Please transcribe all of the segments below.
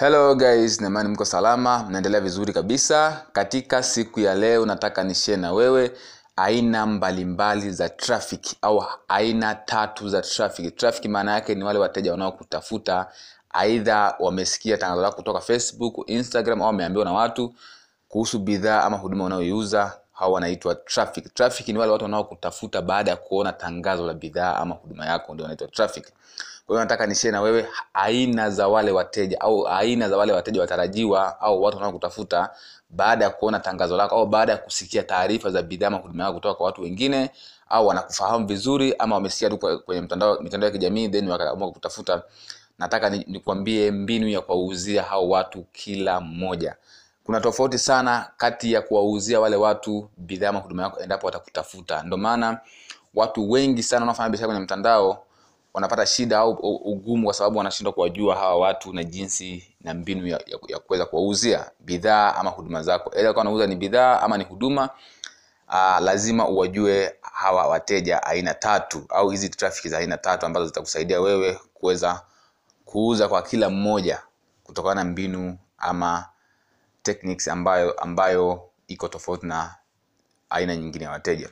hello guys naimani mko salama mnaendelea vizuri kabisa. Katika siku ya leo nataka nishie na wewe aina mbalimbali za traffic au aina tatu za traffic. Traffic maana yake ni wale wateja wanaokutafuta aidha wamesikia tangazo lako kutoka facebook instagram au wameambiwa na watu kuhusu bidhaa ama huduma unayoiuza hao wanaitwa traffic. Traffic ni wale watu wanaokutafuta baada ya kuona tangazo la bidhaa ama huduma yako ndio wanaitwa traffic. Kwa hiyo nataka nishare na wewe aina za wale wateja au aina za wale wateja watarajiwa au watu wanaokutafuta baada ya kuona tangazo lako au baada ya kusikia taarifa za bidhaa ama huduma yako kutoka kwa watu wengine au wanakufahamu vizuri ama wamesikia tu kwenye mtandao mitandao ya kijamii then wakaamua kukutafuta. Nataka ni- nikwambie mbinu ya kuwauzia hao watu kila mmoja kuna tofauti sana kati ya kuwauzia wale watu bidhaa ama huduma yako endapo watakutafuta. Ndio maana watu wengi sana wanaofanya biashara kwenye mtandao wanapata shida au ugumu kwa sababu wanashindwa kuwajua hawa watu na jinsi na mbinu ya, ya, ya kuweza kuwauzia bidhaa ama huduma zako. Unauza ni bidhaa ama ni huduma uh, lazima uwajue hawa wateja aina tatu au hizi trafiki za aina tatu ambazo zitakusaidia wewe kuweza kuuza kwa kila mmoja kutokana na mbinu ama techniques ambayo ambayo iko tofauti na aina nyingine ya wateja.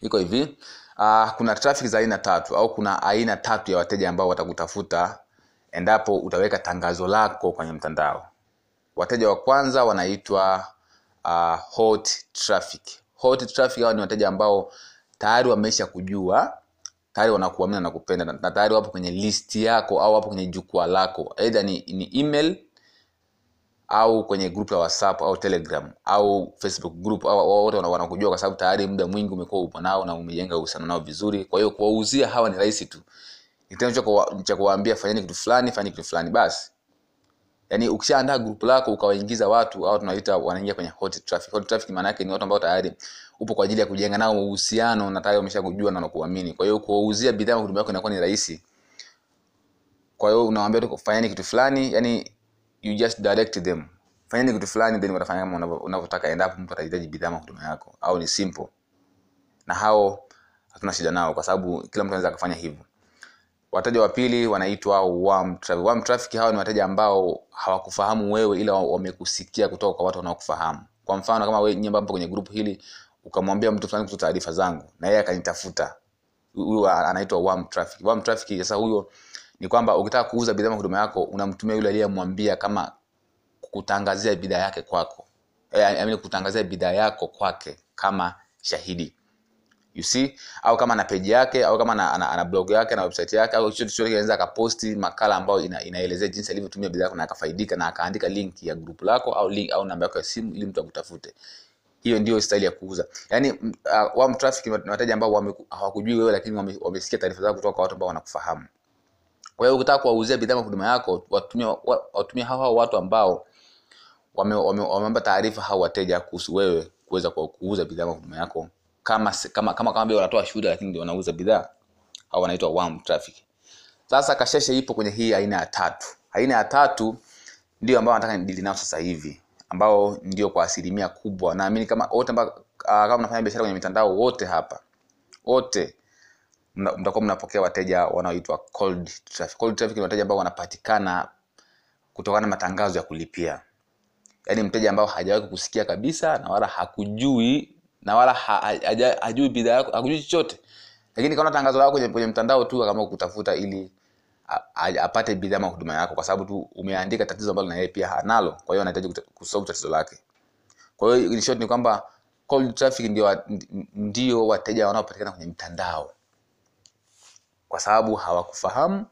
Iko hivi uh, kuna traffic za aina tatu au kuna aina tatu ya wateja ambao watakutafuta endapo utaweka tangazo lako kwenye mtandao. Wateja wa kwanza wanaitwa uh, hot traffic. Hot traffic hao ni wateja ambao tayari wamesha kujua tayari wanakuamini na kupenda na tayari wapo kwenye list yako au wapo kwenye jukwaa lako. Aidha ni, ni email au kwenye group ya whatsapp au telegram au facebook group wote wana- wanakujua kwa sababu tayari muda mwingi umekuwa upo nao na umejenga uhusiano nao vizuri. Kwa hiyo kuwauzia hawa ni rahisi tu. Kitendo cha kuwaambia fanyeni kitu fulani fanyeni kitu fulani basi. Yaani ukishaandaa group lako ukawaingiza watu au tunaita wanaingia kwenye hot traffic. Hot traffic maana yake ni watu ambao tayari upo kwa ajili ya kujenga nao uhusiano na tayari wameshakujua na wanakuamini. Kwa hiyo kuwauzia bidhaa huduma yako inakuwa ni rahisi. Kwa hiyo unawaambia tu fanyeni kitu fulani yani you just direct them. Fanyeni kitu fulani then watafanya kama unavyotaka endapo mtu atahitaji bidhaa ama huduma yako au ni simple. Na hao hatuna shida nao kwa sababu kila mtu anaweza akafanya hivyo. Wateja wa pili wanaitwa warm traffic. Warm traffic hawa ni wateja ambao hawakufahamu wewe ila wamekusikia kutoka kwa watu wanaokufahamu. Kwa mfano kama wewe nyie mpo kwenye grupu hili ukamwambia mtu fulani kutoa taarifa zangu na yeye akanitafuta. Huyo anaitwa warm traffic. Warm traffic sasa huyo ni kwamba ukitaka kuuza bidhaa huduma yako unamtumia yule aliyemwambia kama kutangazia bidhaa yake kwako. E, I kutangazia bidhaa yako kwake kama shahidi. You see? Au kama ana page yake au kama ana, ana, ana blog yake na website yake au chochote chochote anaweza akaposti makala ambayo ina, inaelezea jinsi alivyotumia bidhaa yako na akafaidika na akaandika link ya group lako au link au namba yako ya simu ili mtu akutafute. Hiyo ndio style ya kuuza. Yaani mm, uh, wa traffic ni wateja ambao hawakujui wewe lakini wamesikia taarifa zako kutoka kwa watu ambao wanakufahamu kwa hiyo ukitaka kuwauzia bidhaa huduma yako watumie wa- watumie hao hao watu ambao wame- wame- wameomba taarifa hao wateja kuhusu wewe kuweza ku- kuuza bidhaa huduma yako. Kama kama kama kama vile wanatoa shuhuda lakini ndio wanauza bidhaa au wanaitwa warm traffic. Sasa kasheshe ipo kwenye hii aina ya tatu. Aina ya tatu ndio ambao nataka nidili nao sasa hivi ambao ndio kwa asilimia kubwa. Naamini kama wote ambao uh, kama mnafanya biashara kwenye mitandao wote hapa wote mtakuwa mnapokea wateja wanaoitwa cold traffic. Cold traffic ni wateja ambao wanapatikana kutokana na matangazo ya kulipia. Yaani mteja ambao hajawahi kukusikia kabisa na wala hakujui na wala hajui bidhaa yako hakujui chochote. Lakini kaona tangazo lako kwenye, kwenye mtandao tu akaamua kukutafuta ili apate bidhaa ama huduma yako kwa sababu tu umeandika tatizo ambalo na yeye pia hanalo kwa hiyo anahitaji kusolve tatizo lake. Kwa hiyo in short ni kwamba cold traffic ndio, ndio wateja wanaopatikana kwenye mtandao kwa sababu hawakufahamu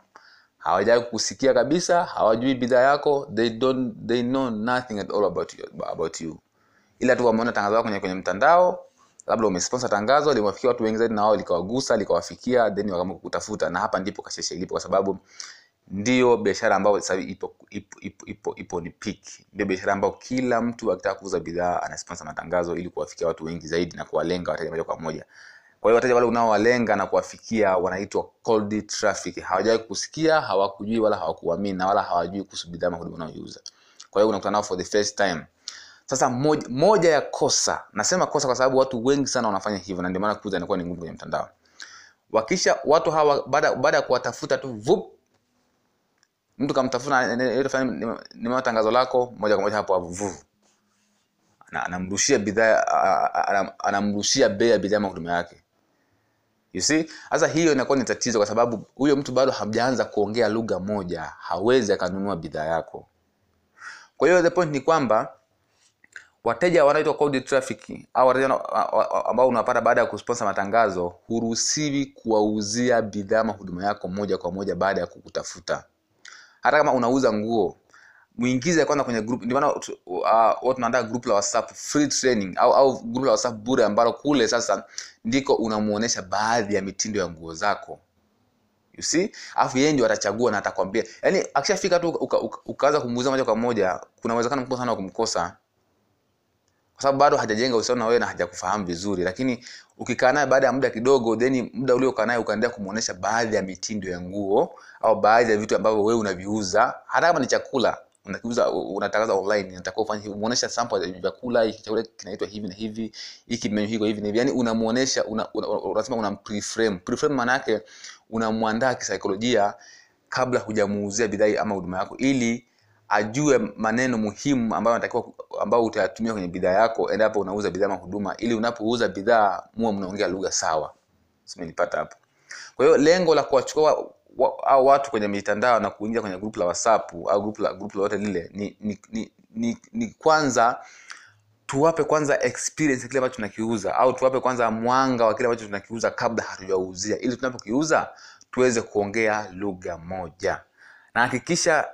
hawajai kusikia kabisa hawajui bidhaa yako they don't they know nothing at all about you, about you. ila tu wameona tangazo lako kwenye, kwenye mtandao labda umesponsor tangazo limewafikia watu wengi zaidi na wao likawagusa likawafikia then wakaamua kukutafuta. Na hapa ndipo kasheshe ilipo kwa sababu ndio biashara ambayo sasa ipo, ipo, ipo, ipo, ipo ni peak. Ndio biashara ambayo kila mtu akitaka kuuza bidhaa anasponsa matangazo ili kuwafikia watu wengi zaidi na kuwalenga wateja moja kwa moja kwa hiyo wateja wale unaowalenga na kuwafikia wanaitwa cold traffic. Hawajawahi kusikia hawakujui wala hawakuamini na wala hawajui kuhusu bidhaa ama huduma unayoiuza. Kwa hiyo unakutana nao for the first time. Sasa moja, moja ya kosa nasema kosa kwa sababu watu wengi sana wanafanya hivyo na ndio maana kuuza inakuwa ni ngumu kwenye mtandao. Wakisha watu hawa baada baada ya kuwatafuta tu vup mtu kamtafuta fulani ni nimeona tangazo lako moja kwa moja hapo avuvu vuvu anamrushia bidhaa anamrushia bei ya bidhaa mahuduma yake you see? Sasa hiyo inakuwa ni tatizo kwa sababu huyo mtu bado hajaanza kuongea lugha moja hawezi akanunua bidhaa yako. Kwa hiyo the point ni kwamba wateja wanaitwa cold traffic au wateja ambao unapata baada ya kusponsor matangazo huruhusiwi kuwauzia bidhaa ama huduma yako moja kwa moja baada ya kukutafuta. Hata kama unauza nguo muingize kwanza kwenye group ndio maana uh, watu tunaandaa group la whatsapp free training au au group la whatsapp bure ambalo kule sasa ndiko unamuonesha baadhi ya mitindo ya nguo zako. You see? Alafu yeye ndio atachagua na atakwambia. Yaani akishafika tu uka, uka, ukaanza kumuuza moja kwa moja kuna uwezekano mkubwa sana wa kumkosa. Kwa sababu bado hajajenga uhusiano na wewe na hajakufahamu vizuri. Lakini ukikaa naye baada ya muda kidogo then muda uliokaa naye ukaendelea kumuonesha baadhi ya mitindo ya nguo au baadhi ya vitu ambavyo wewe unaviuza hata kama ni chakula unakiuza unatangaza online unatakiwa ufanye muonesha sample ya vyakula hiki chakula kinaitwa hivi na hivi hiki menu hiko hivi na hivi. Yani unamuonesha unasema una, una, unasema una preframe. Preframe maana yake unamwandaa kisaikolojia kabla hujamuuzia bidhaa ama huduma yako ili ajue maneno muhimu ambayo anatakiwa ambayo utayatumia kwenye bidhaa yako endapo unauza bidhaa ama huduma. Ili unapouza bidhaa muwe mnaongea lugha sawa. Simenipata hapo. Kwa hiyo lengo la kuwachukua wa, au watu kwenye mitandao na kuingia kwenye grupu la whatsapp au grupu la grupu lolote lile ni, ni, ni, ni, ni kwanza tuwape kwanza experience kile ambacho tunakiuza au tuwape kwanza mwanga wa kile ambacho tunakiuza kabla hatujauzia. Ili tunapokiuza tuweze kuongea lugha moja. Na hakikisha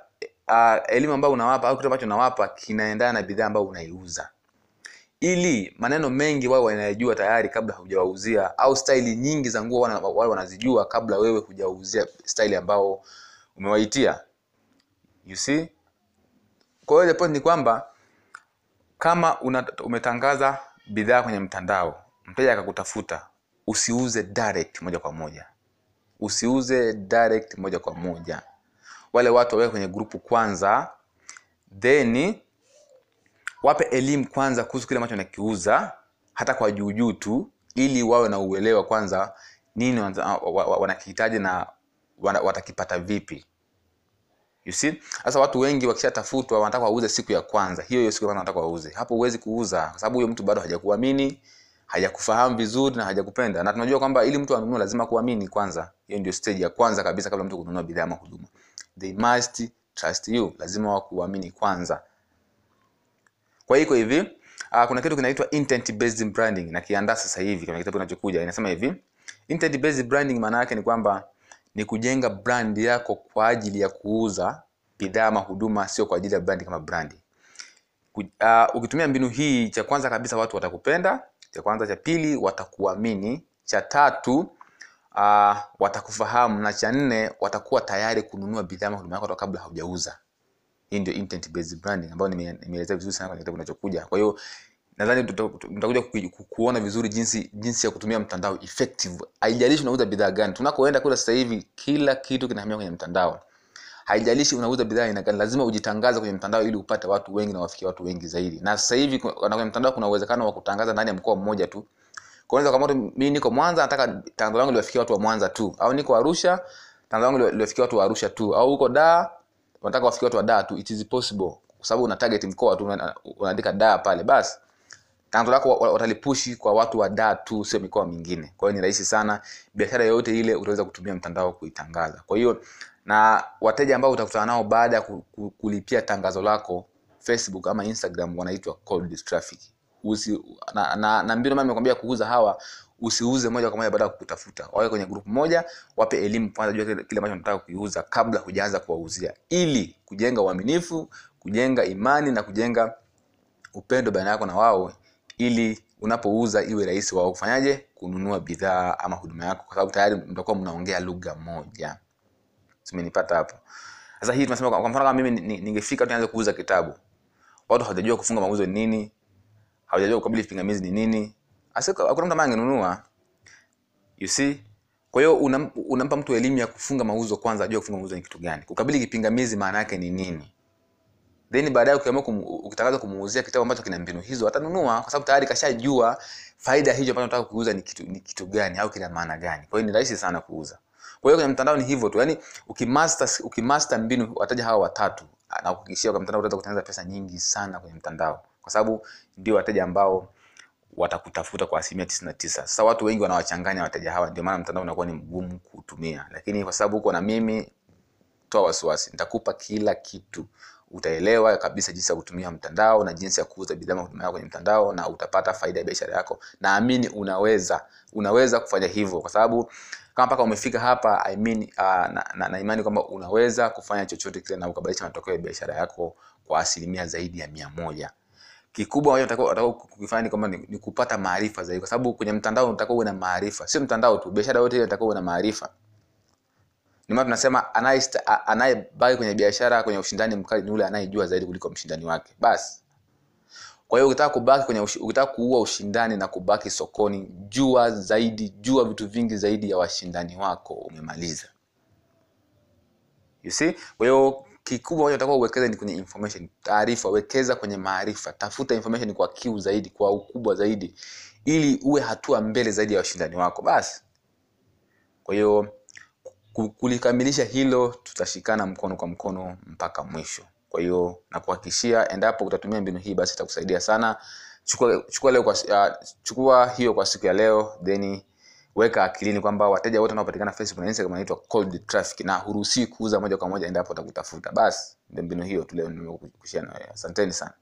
uh, elimu ambayo unawapa au kitu ambacho unawapa kinaendana na bidhaa ambayo unaiuza ili maneno mengi wao wanayajua tayari kabla hujawauzia au staili nyingi za nguo wao wanazijua kabla wewe hujawauzia staili ambao umewaitia. You see? Kwa hiyo point ni kwamba kama una, umetangaza bidhaa kwenye mtandao mteja akakutafuta usiuze direct moja kwa moja. Usiuze direct moja kwa moja. Wale watu waweke kwenye grupu kwanza then wape elimu kwanza kuhusu kile ambacho nakiuza hata kwa juujuu tu ili wawe na uelewa kwanza nini wana- wa- wa- wanakihitaji na watakipata vipi. You see? Sasa watu wengi wakishatafutwa wanataka wauze siku ya kwanza. Hiyo hiyo siku kwanza wanataka wauze. Hapo huwezi kuuza kwa sababu huyo mtu bado hajakuamini hajakufahamu vizuri na hajakupenda. Na tunajua kwamba ili mtu anunue lazima kuamini kwanza. Hiyo ndio stage ya kwanza kabisa kabla mtu kununua bidhaa ama huduma. They must trust you. Lazima wakuamini kwanza kwa hiyo hivi uh, kuna kitu kinaitwa intent based branding. Na kiandaa sasa hivi kama kitabu kinachokuja inasema hivi. Intent based branding maana yake ni kwamba ni kujenga brand yako kwa ajili ya kuuza bidhaa ama huduma sio kwa ajili ya brand kama brand. Uh, ukitumia mbinu hii cha kwanza kabisa watu watakupenda cha kwanza cha pili watakuamini cha tatu uh, watakufahamu na cha nne watakuwa tayari kununua bidhaa ama huduma yako kabla haujauza hii ndio intent based branding ambayo nimeelezea vizuri sana kwenye kitabu kinachokuja. Kwa hiyo nadhani tuta- tuta- mtakuja ku- ku- kuona vizuri jinsi jinsi ya kutumia mtandao effective. Haijalishi unauza bidhaa gani. Tunakoenda kule sasa hivi kila kitu kinahamia kwenye mtandao. Haijalishi unauza bidhaa aina gani. Lazima ujitangaze kwenye mtandao ili upate watu wengi na wafikie watu wengi zaidi. Na sasa hivi kwenye mtandao kuna uwezekano wa kutangaza ndani ya mkoa mmoja tu. Kwa hiyo kama mimi niko Mwanza nataka tangazo langu liwafikie watu wa Mwanza tu. Au niko Arusha tangazo langu liwafikie watu wa Arusha tu. Au uko Dar unataka wafikie watu wa da tu it is possible. Kwa sababu una target mkoa tu una- unaandika da pale basi tangazo lako wa- wa- watalipushi kwa watu wa da tu sio mikoa mingine. Kwa hiyo ni rahisi sana biashara yoyote ile utaweza kutumia mtandao kuitangaza. Kwa hiyo na wateja ambao utakutana nao baada ya ku- ku- kulipia tangazo lako Facebook ama Instagram wanaitwa cold traffic Usi, na, na, na mbinu ambayo nimekwambia kuuza hawa usiuze moja kwa moja baada ya kukutafuta. Wawe kwenye grupu moja wape elimu kwanza jua kile ambacho nataka kuiuza kabla hujaanza kuwauzia. Ili kujenga uaminifu kujenga imani na kujenga upendo baina yako na wao ili unapouza iwe rahisi wao kufanyaje kununua bidhaa ama huduma yako kwa sababu tayari mtakuwa mnaongea lugha moja. Simenipata hapo. Sasa hii tunasema kwa mfano kama mimi ningefika tu nianze kuuza kitabu watu hawajajua kufunga mauzo ni nini hawajajua kukabili pingamizi ni nini. Hakuna mtu ambaye angenunua. You see? Kwa hiyo unam, unampa mtu elimu ya kufunga mauzo kwanza ajue kufunga mauzo ni kitu gani. Kukabili kipingamizi maana yake ni nini. Then baadaye ukiamua kum, ukitangaza kumuuzia kitabu ambacho kina mbinu hizo atanunua kwa sababu tayari kashajua faida hicho ambacho nataka kuuza ni kitu, ni kitu gani au kina maana gani. Kwa hiyo ni rahisi sana kuuza. Kwa hiyo kwenye mtandao ni hivyo tu. Yaani ukimaster ukimaster mbinu wataja hawa watatu na kuhakikishia kwa mtandao utaweza kutengeneza pesa nyingi sana kwenye mtandao. Kwa sababu ndio wateja ambao watakutafuta kwa asilimia tisini na tisa. Sasa watu wengi wanawachanganya wateja hawa ndio maana mtandao unakuwa ni mgumu kuutumia. Lakini kwa sababu uko na mimi toa wasiwasi. Nitakupa kila kitu. Utaelewa kabisa jinsi ya kutumia mtandao na jinsi ya kuuza bidhaa na huduma yako kwenye mtandao na utapata faida ya biashara yako. Naamini unaweza unaweza kufanya hivyo. Kwa sababu kama mpaka umefika hapa I mean, uh, na, na, na imani kwamba unaweza kufanya chochote kile na ukabadilisha matokeo ya biashara yako kwa asilimia zaidi ya mia moja. Kikubwa unataka kukifanya ni kwamba ni, ni kupata maarifa zaidi kwa sababu kwenye mtandao unataka uwe na maarifa. Sio mtandao tu biashara yote ile unataka uwe na maarifa. Ni maana tunasema anayebaki kwenye biashara kwenye ushindani mkali ni yule anayejua zaidi kuliko mshindani wake. Basi kwa hiyo ukitaka kubaki kwenye ukitaka kuua ushindani na kubaki sokoni jua zaidi jua vitu vingi zaidi ya washindani wako umemaliza. You see? Kwa hiyo kikubwa utakuwa uwekeze ni kwenye information. Taarifa wekeza kwenye maarifa. Tafuta information kwa kiu zaidi kwa ukubwa zaidi ili uwe hatua mbele zaidi ya washindani wako. Basi. Kwa hiyo kulikamilisha hilo tutashikana mkono kwa mkono mpaka mwisho kwa hiyo nakuhakikishia endapo utatumia mbinu hii basi itakusaidia sana. Chukua, chukua, leo kwa, uh, chukua hiyo kwa siku ya leo then weka akilini kwamba wateja wote wanaopatikana facebook na instagram wanaitwa cold traffic na huruhusiwi kuuza moja kwa moja endapo utakutafuta. Basi ndio mbinu hiyo tu leo nimekushia nawe asanteni sana